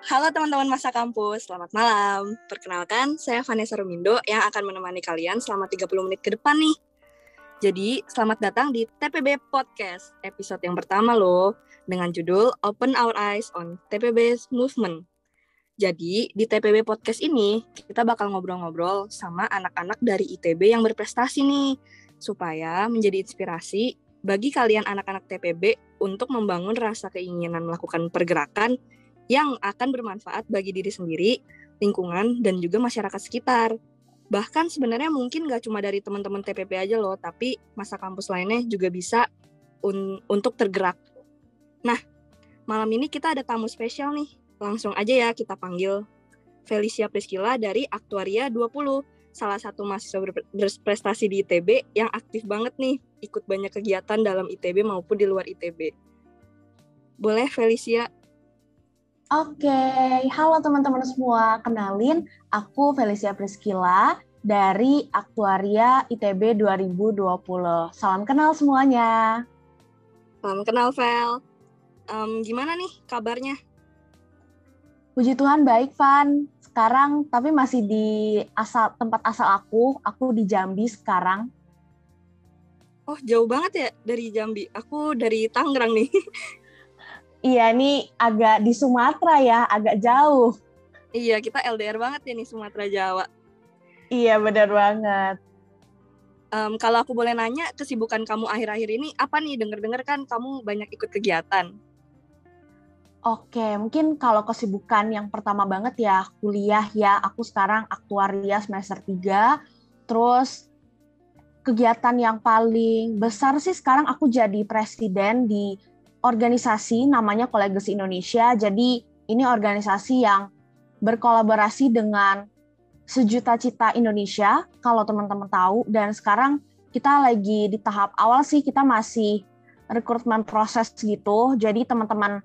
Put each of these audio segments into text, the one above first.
Halo teman-teman masa kampus, selamat malam. Perkenalkan, saya Vanessa Rumindo yang akan menemani kalian selama 30 menit ke depan nih. Jadi, selamat datang di TPB Podcast, episode yang pertama loh, dengan judul Open Our Eyes on TPB Movement. Jadi, di TPB Podcast ini, kita bakal ngobrol-ngobrol sama anak-anak dari ITB yang berprestasi nih, supaya menjadi inspirasi bagi kalian anak-anak TPB untuk membangun rasa keinginan melakukan pergerakan yang akan bermanfaat bagi diri sendiri, lingkungan, dan juga masyarakat sekitar. Bahkan sebenarnya mungkin gak cuma dari teman-teman TPP aja loh, tapi masa kampus lainnya juga bisa un untuk tergerak. Nah, malam ini kita ada tamu spesial nih. Langsung aja ya kita panggil Felicia Priskila dari Aktuaria 20, salah satu mahasiswa berprestasi di ITB yang aktif banget nih, ikut banyak kegiatan dalam ITB maupun di luar ITB. Boleh Felicia Oke, halo teman-teman semua. Kenalin, aku Felicia Priskila dari Aktuaria ITB 2020. Salam kenal semuanya. Salam kenal, Vel. Um, gimana nih kabarnya? Puji Tuhan baik, Van. Sekarang tapi masih di asal tempat asal aku. Aku di Jambi sekarang. Oh, jauh banget ya dari Jambi. Aku dari Tangerang nih. Iya, ini agak di Sumatera ya, agak jauh. Iya, kita LDR banget ya nih Sumatera Jawa. Iya, benar banget. Um, kalau aku boleh nanya, kesibukan kamu akhir-akhir ini apa nih? Dengar-dengar kan kamu banyak ikut kegiatan. Oke, mungkin kalau kesibukan yang pertama banget ya kuliah ya. Aku sekarang aktuaria semester 3. Terus kegiatan yang paling besar sih sekarang aku jadi presiden di organisasi namanya Kolegas Indonesia. Jadi ini organisasi yang berkolaborasi dengan Sejuta Cita Indonesia, kalau teman-teman tahu. Dan sekarang kita lagi di tahap awal sih, kita masih rekrutmen proses gitu. Jadi teman-teman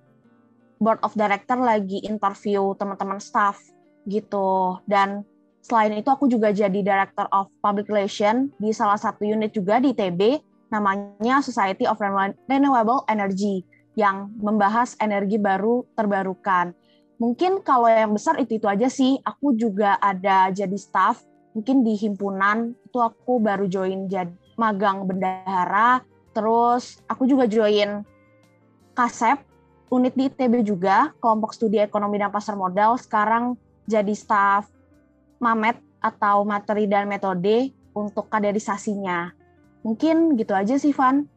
board of director lagi interview teman-teman staff gitu. Dan selain itu aku juga jadi director of public relation di salah satu unit juga di TB namanya Society of Renewable Energy yang membahas energi baru terbarukan. Mungkin kalau yang besar itu itu aja sih. Aku juga ada jadi staff, mungkin di himpunan itu aku baru join jadi magang bendahara. Terus aku juga join KASEP, unit di ITB juga, kelompok studi ekonomi dan pasar modal. Sekarang jadi staff MAMET atau materi dan metode untuk kaderisasinya. Mungkin gitu aja sih, Van.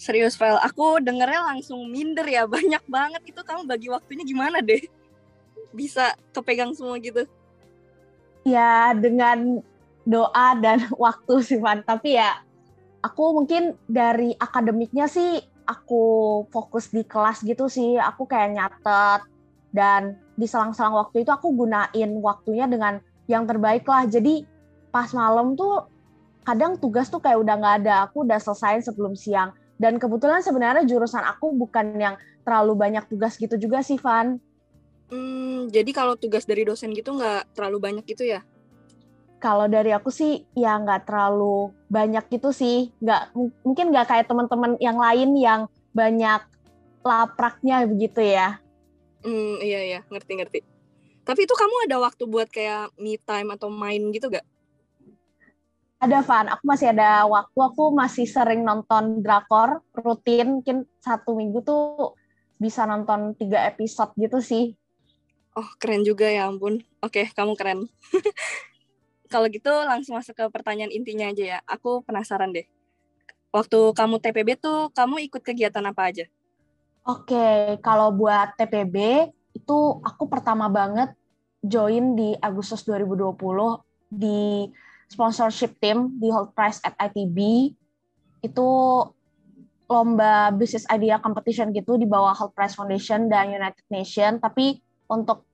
Serius, Vel. Aku dengernya langsung minder ya. Banyak banget itu kamu bagi waktunya gimana deh? Bisa kepegang semua gitu. Ya, dengan doa dan waktu sih, Van. Tapi ya, aku mungkin dari akademiknya sih, aku fokus di kelas gitu sih. Aku kayak nyatet. Dan di selang-selang waktu itu aku gunain waktunya dengan yang terbaik lah. Jadi pas malam tuh kadang tugas tuh kayak udah nggak ada aku udah selesai sebelum siang. Dan kebetulan sebenarnya jurusan aku bukan yang terlalu banyak tugas gitu juga sih Van. Hmm, jadi kalau tugas dari dosen gitu nggak terlalu banyak gitu ya? Kalau dari aku sih ya nggak terlalu banyak gitu sih. Nggak mungkin nggak kayak teman-teman yang lain yang banyak lapraknya begitu ya. Hmm, iya iya. Ngerti ngerti. Tapi itu kamu ada waktu buat kayak me time atau main gitu gak? Ada Van, aku masih ada waktu, aku masih sering nonton drakor rutin, mungkin satu minggu tuh bisa nonton tiga episode gitu sih. Oh keren juga ya ampun, oke kamu keren. Kalau gitu langsung masuk ke pertanyaan intinya aja ya, aku penasaran deh. Waktu kamu TPB tuh, kamu ikut kegiatan apa aja? Oke, kalau buat TPB itu aku pertama banget join di Agustus 2020 di sponsorship team di Hold Prize at ITB itu lomba business idea competition gitu di bawah Hold Prize Foundation dan United Nation. Tapi untuk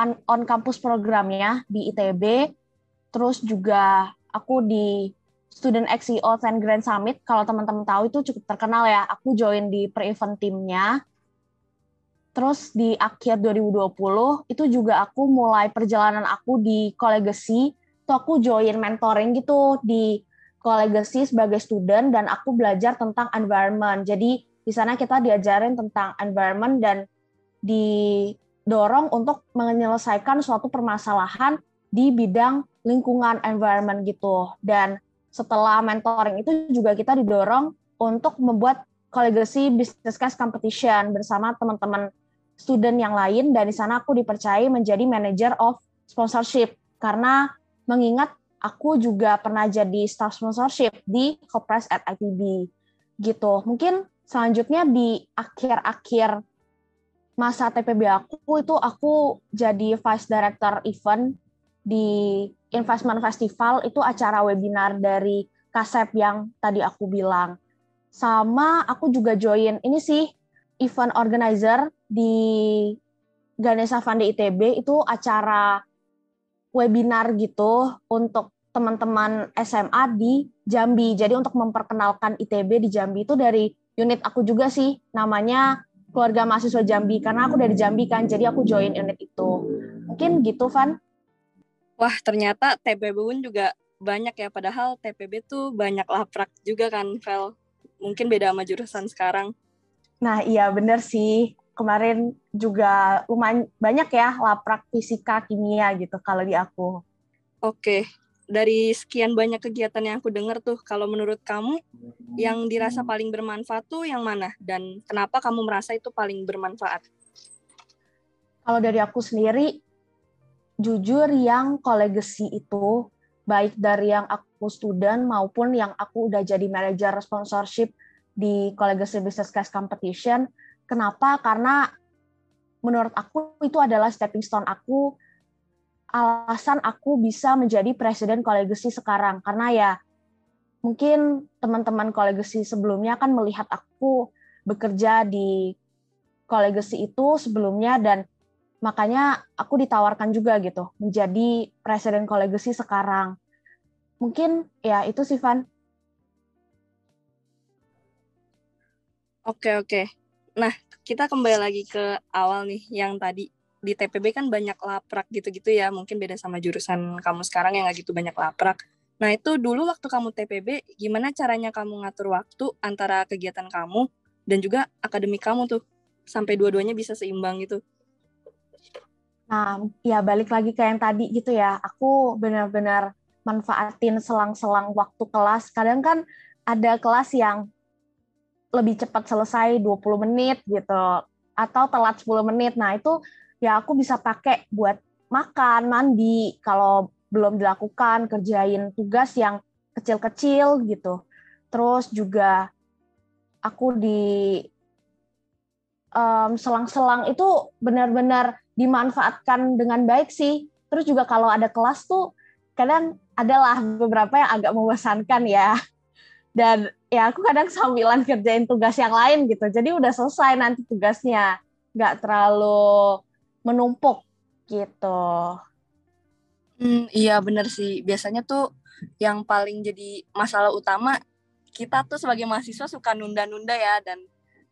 on campus programnya di ITB terus juga aku di Student XCO 10 Grand Summit. Kalau teman-teman tahu itu cukup terkenal ya. Aku join di pre-event timnya. Terus di akhir 2020 itu juga aku mulai perjalanan aku di Collegacy aku join mentoring gitu di kolegasi sebagai student dan aku belajar tentang environment. Jadi di sana kita diajarin tentang environment dan di didorong untuk menyelesaikan suatu permasalahan di bidang lingkungan environment gitu. Dan setelah mentoring itu juga kita didorong untuk membuat kolegasi business case competition bersama teman-teman student yang lain dan di sana aku dipercaya menjadi manager of sponsorship karena mengingat aku juga pernah jadi staff sponsorship di Kopres at ITB gitu. Mungkin selanjutnya di akhir-akhir masa TPB aku itu aku jadi vice director event di Investment Festival itu acara webinar dari Kasep yang tadi aku bilang. Sama aku juga join ini sih event organizer di Ganesha Fund ITB itu acara webinar gitu untuk teman-teman SMA di Jambi. Jadi untuk memperkenalkan ITB di Jambi itu dari unit aku juga sih. Namanya keluarga mahasiswa Jambi. Karena aku dari Jambi kan jadi aku join unit itu. Mungkin gitu Van? Wah ternyata TPB pun juga banyak ya. Padahal TPB tuh banyak laprak juga kan Vel. Mungkin beda sama jurusan sekarang. Nah iya bener sih kemarin juga lumayan banyak ya laprak fisika kimia gitu kalau di aku oke dari sekian banyak kegiatan yang aku dengar tuh, kalau menurut kamu yang dirasa paling bermanfaat tuh yang mana? Dan kenapa kamu merasa itu paling bermanfaat? Kalau dari aku sendiri, jujur yang kolegasi itu, baik dari yang aku student maupun yang aku udah jadi manager sponsorship di kolegasi Business Case Competition. Kenapa? Karena menurut aku itu adalah stepping stone aku alasan aku bisa menjadi presiden kolegasi sekarang karena ya mungkin teman-teman kolegasi sebelumnya kan melihat aku bekerja di kolegasi itu sebelumnya dan makanya aku ditawarkan juga gitu menjadi presiden kolegasi sekarang mungkin ya itu sih Van Oke oke. Nah kita kembali lagi ke awal nih yang tadi. Di TPB kan banyak laprak gitu-gitu ya. Mungkin beda sama jurusan kamu sekarang yang nggak gitu banyak laprak. Nah itu dulu waktu kamu TPB gimana caranya kamu ngatur waktu antara kegiatan kamu dan juga akademik kamu tuh? Sampai dua-duanya bisa seimbang gitu. Nah ya balik lagi ke yang tadi gitu ya. Aku benar-benar manfaatin selang-selang waktu kelas. Kadang kan ada kelas yang lebih cepat selesai 20 menit gitu atau telat 10 menit nah itu ya aku bisa pakai buat makan, mandi, kalau belum dilakukan, kerjain tugas yang kecil-kecil gitu. Terus juga aku di um, selang-selang itu benar-benar dimanfaatkan dengan baik sih. Terus juga kalau ada kelas tuh kadang adalah beberapa yang agak membosankan ya. Dan ya aku kadang sambilan kerjain tugas yang lain gitu. Jadi udah selesai nanti tugasnya. Nggak terlalu menumpuk gitu. Hmm, iya bener sih. Biasanya tuh yang paling jadi masalah utama kita tuh sebagai mahasiswa suka nunda-nunda ya dan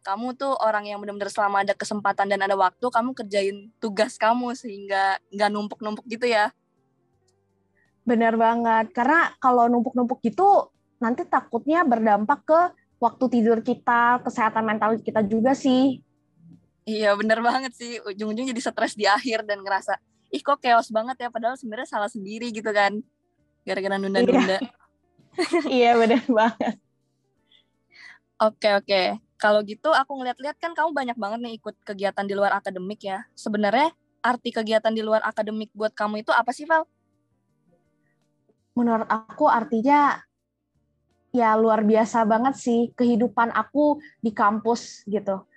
kamu tuh orang yang benar-benar selama ada kesempatan dan ada waktu kamu kerjain tugas kamu sehingga nggak numpuk-numpuk gitu ya. Bener banget. Karena kalau numpuk-numpuk gitu nanti takutnya berdampak ke waktu tidur kita, kesehatan mental kita juga sih. Iya bener banget sih ujung-ujung jadi stres di akhir dan ngerasa ih kok chaos banget ya padahal sebenarnya salah sendiri gitu kan gara-gara nunda-nunda. Iya, iya bener banget. Oke oke kalau gitu aku ngeliat-liat kan kamu banyak banget nih ikut kegiatan di luar akademik ya. Sebenarnya arti kegiatan di luar akademik buat kamu itu apa sih Val? Menurut aku artinya ya luar biasa banget sih kehidupan aku di kampus gitu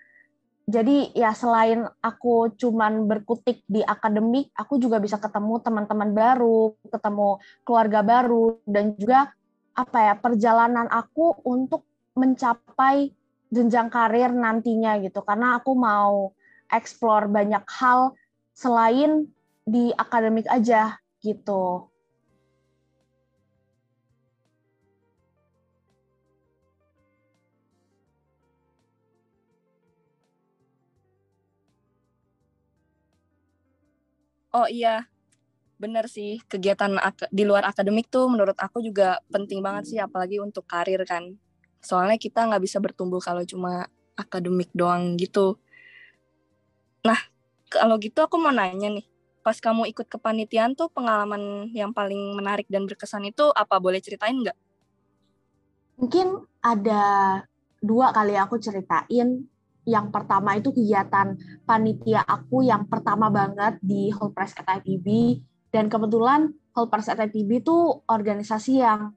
jadi ya selain aku cuman berkutik di akademik, aku juga bisa ketemu teman-teman baru, ketemu keluarga baru, dan juga apa ya perjalanan aku untuk mencapai jenjang karir nantinya gitu. Karena aku mau explore banyak hal selain di akademik aja gitu. Oh iya, bener sih kegiatan di luar akademik tuh menurut aku juga penting banget sih apalagi untuk karir kan. Soalnya kita nggak bisa bertumbuh kalau cuma akademik doang gitu. Nah, kalau gitu aku mau nanya nih. Pas kamu ikut kepanitiaan tuh pengalaman yang paling menarik dan berkesan itu apa? Boleh ceritain nggak? Mungkin ada dua kali aku ceritain. Yang pertama itu kegiatan panitia aku yang pertama banget di Hall Press at ITB. Dan kebetulan Hall Press at ITB itu organisasi yang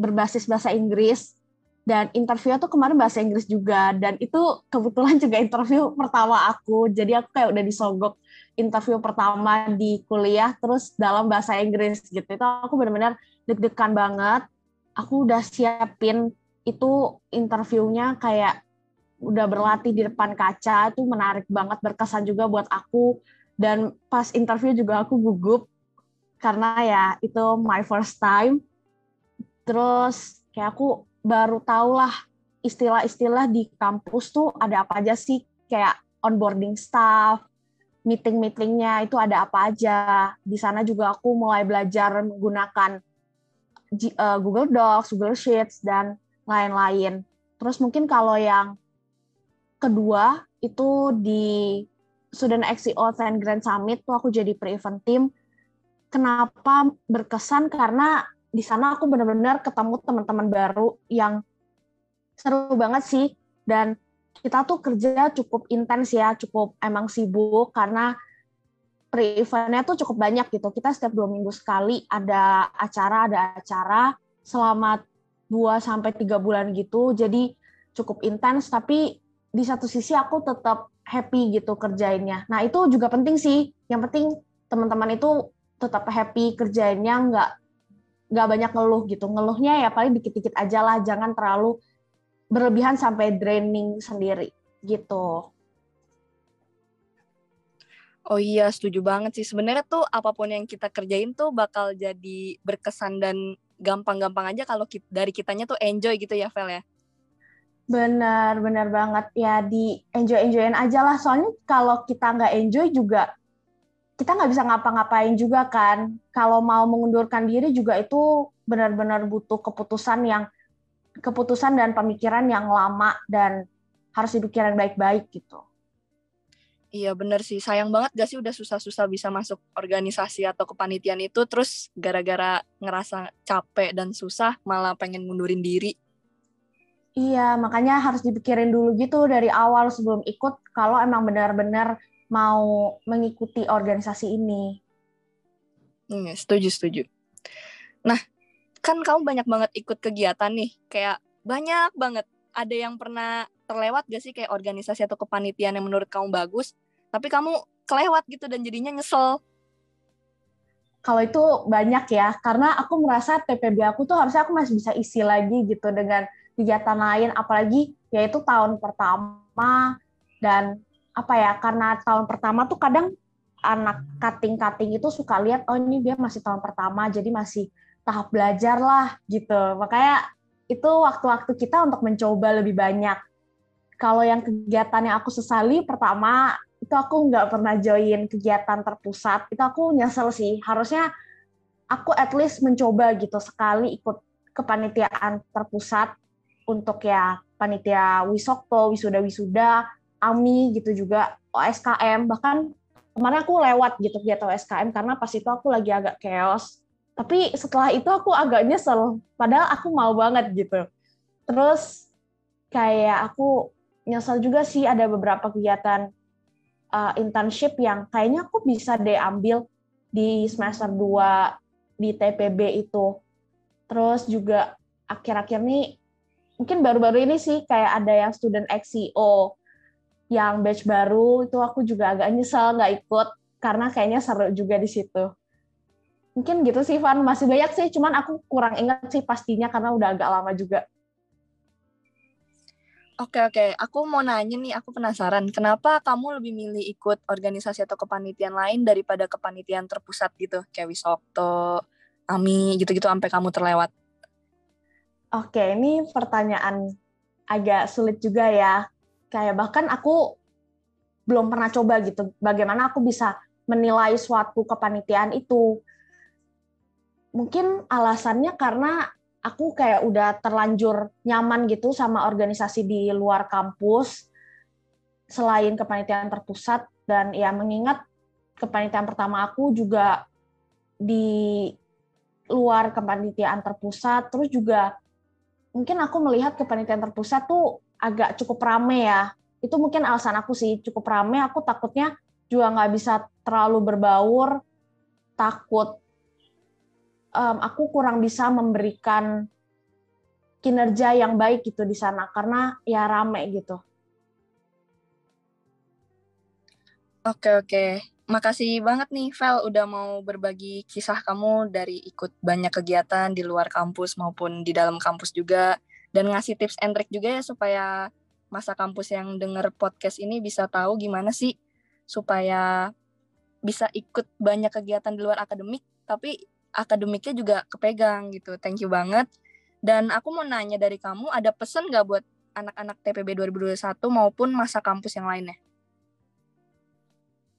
berbasis bahasa Inggris. Dan interview tuh kemarin bahasa Inggris juga. Dan itu kebetulan juga interview pertama aku. Jadi aku kayak udah disogok interview pertama di kuliah terus dalam bahasa Inggris gitu. Itu aku benar-benar deg-degan banget. Aku udah siapin itu interviewnya kayak udah berlatih di depan kaca itu menarik banget berkesan juga buat aku dan pas interview juga aku gugup karena ya itu my first time terus kayak aku baru tahulah istilah-istilah di kampus tuh ada apa aja sih kayak onboarding staff, meeting-meetingnya itu ada apa aja. Di sana juga aku mulai belajar menggunakan eh, Google Docs, Google Sheets dan lain-lain. Terus mungkin kalau yang kedua itu di Student XCO and Grand Summit tuh aku jadi pre-event team. Kenapa berkesan? Karena di sana aku benar-benar ketemu teman-teman baru yang seru banget sih dan kita tuh kerja cukup intens ya, cukup emang sibuk karena pre-eventnya tuh cukup banyak gitu. Kita setiap dua minggu sekali ada acara, ada acara selama 2 sampai tiga bulan gitu. Jadi cukup intens, tapi di satu sisi aku tetap happy gitu kerjainnya. Nah itu juga penting sih. Yang penting teman-teman itu tetap happy kerjainnya, nggak nggak banyak ngeluh gitu. Ngeluhnya ya paling dikit-dikit aja lah, jangan terlalu berlebihan sampai draining sendiri gitu. Oh iya, setuju banget sih. Sebenarnya tuh apa pun yang kita kerjain tuh bakal jadi berkesan dan gampang-gampang aja kalau dari kitanya tuh enjoy gitu ya, Vel ya. Benar, benar banget. Ya di enjoy-enjoyin aja lah. Soalnya kalau kita nggak enjoy juga kita nggak bisa ngapa-ngapain juga kan. Kalau mau mengundurkan diri juga itu benar-benar butuh keputusan yang keputusan dan pemikiran yang lama dan harus dipikirin baik-baik gitu. Iya bener sih, sayang banget gak sih udah susah-susah bisa masuk organisasi atau kepanitiaan itu, terus gara-gara ngerasa capek dan susah malah pengen mundurin diri. Iya, makanya harus dipikirin dulu gitu dari awal sebelum ikut kalau emang benar-benar mau mengikuti organisasi ini. Hmm, setuju, setuju. Nah, kan kamu banyak banget ikut kegiatan nih, kayak banyak banget. Ada yang pernah terlewat gak sih kayak organisasi atau kepanitiaan yang menurut kamu bagus, tapi kamu kelewat gitu dan jadinya nyesel? Kalau itu banyak ya, karena aku merasa TPB aku tuh harusnya aku masih bisa isi lagi gitu dengan kegiatan lain, apalagi yaitu tahun pertama dan apa ya karena tahun pertama tuh kadang anak cutting-cutting itu suka lihat oh ini dia masih tahun pertama jadi masih tahap belajar lah gitu. Makanya itu waktu-waktu kita untuk mencoba lebih banyak. Kalau yang kegiatan yang aku sesali pertama itu aku nggak pernah join kegiatan terpusat. Itu aku nyesel sih. Harusnya aku at least mencoba gitu sekali ikut kepanitiaan terpusat untuk ya panitia wisokto wisuda wisuda AMI gitu juga OSKM bahkan kemarin aku lewat gitu kegiatan OSKM karena pas itu aku lagi agak chaos. Tapi setelah itu aku agak nyesel padahal aku mau banget gitu. Terus kayak aku nyesel juga sih ada beberapa kegiatan uh, internship yang kayaknya aku bisa deh di semester 2 di TPB itu. Terus juga akhir-akhir ini mungkin baru-baru ini sih kayak ada yang student XCO yang batch baru itu aku juga agak nyesel nggak ikut karena kayaknya seru juga di situ. Mungkin gitu sih Van, masih banyak sih, cuman aku kurang ingat sih pastinya karena udah agak lama juga. Oke oke, aku mau nanya nih, aku penasaran, kenapa kamu lebih milih ikut organisasi atau kepanitiaan lain daripada kepanitiaan terpusat gitu, kayak Wisokto, AMI gitu-gitu sampai kamu terlewat? Oke, ini pertanyaan agak sulit juga ya, kayak bahkan aku belum pernah coba gitu bagaimana aku bisa menilai suatu kepanitiaan itu. Mungkin alasannya karena aku kayak udah terlanjur nyaman gitu sama organisasi di luar kampus selain kepanitiaan terpusat dan ya mengingat kepanitiaan pertama aku juga di luar kepanitiaan terpusat terus juga mungkin aku melihat kepanitiaan terpusat tuh agak cukup rame ya. Itu mungkin alasan aku sih cukup rame. Aku takutnya juga nggak bisa terlalu berbaur. Takut um, aku kurang bisa memberikan kinerja yang baik gitu di sana karena ya rame gitu. Oke oke, makasih banget nih Vel udah mau berbagi kisah kamu dari ikut banyak kegiatan di luar kampus maupun di dalam kampus juga dan ngasih tips and trick juga ya supaya masa kampus yang denger podcast ini bisa tahu gimana sih supaya bisa ikut banyak kegiatan di luar akademik tapi akademiknya juga kepegang gitu. Thank you banget. Dan aku mau nanya dari kamu, ada pesan nggak buat anak-anak TPB 2021 maupun masa kampus yang lainnya?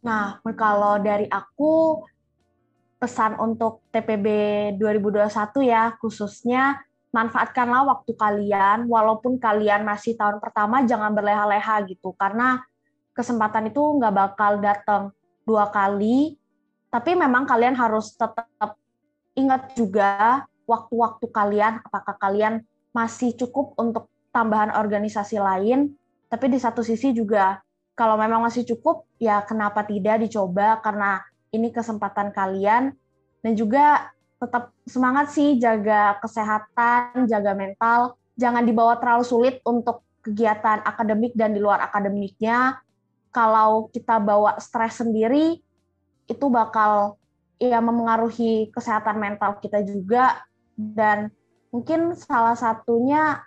Nah, kalau dari aku, pesan untuk TPB 2021 ya, khususnya manfaatkanlah waktu kalian, walaupun kalian masih tahun pertama, jangan berleha-leha gitu, karena kesempatan itu nggak bakal datang dua kali, tapi memang kalian harus tetap ingat juga waktu-waktu kalian, apakah kalian masih cukup untuk tambahan organisasi lain, tapi di satu sisi juga kalau memang masih cukup, ya kenapa tidak dicoba karena ini kesempatan kalian dan juga tetap semangat sih jaga kesehatan, jaga mental, jangan dibawa terlalu sulit untuk kegiatan akademik dan di luar akademiknya. Kalau kita bawa stres sendiri, itu bakal ya memengaruhi kesehatan mental kita juga dan mungkin salah satunya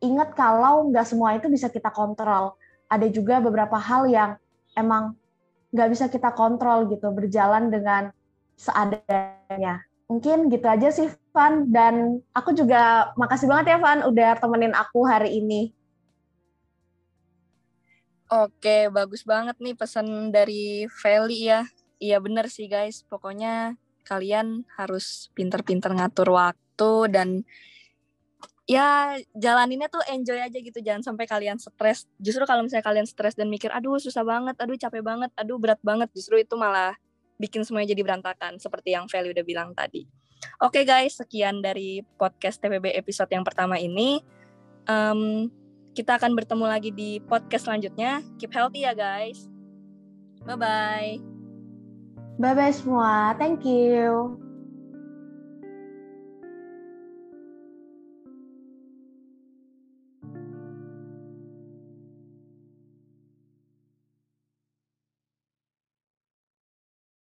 ingat kalau nggak semua itu bisa kita kontrol. Ada juga beberapa hal yang emang nggak bisa kita kontrol gitu, berjalan dengan seadanya. Mungkin gitu aja sih, Van. Dan aku juga makasih banget ya, Van, udah temenin aku hari ini. Oke, bagus banget nih pesan dari Feli ya. Iya bener sih guys, pokoknya kalian harus pinter-pinter ngatur waktu dan ya jalaninnya tuh enjoy aja gitu jangan sampai kalian stres. Justru kalau misalnya kalian stres dan mikir aduh susah banget aduh capek banget aduh berat banget justru itu malah bikin semuanya jadi berantakan seperti yang Feli udah bilang tadi. Oke okay, guys sekian dari podcast TPB episode yang pertama ini. Um, kita akan bertemu lagi di podcast selanjutnya. Keep healthy ya guys. Bye bye Bye-bye semua. Thank you.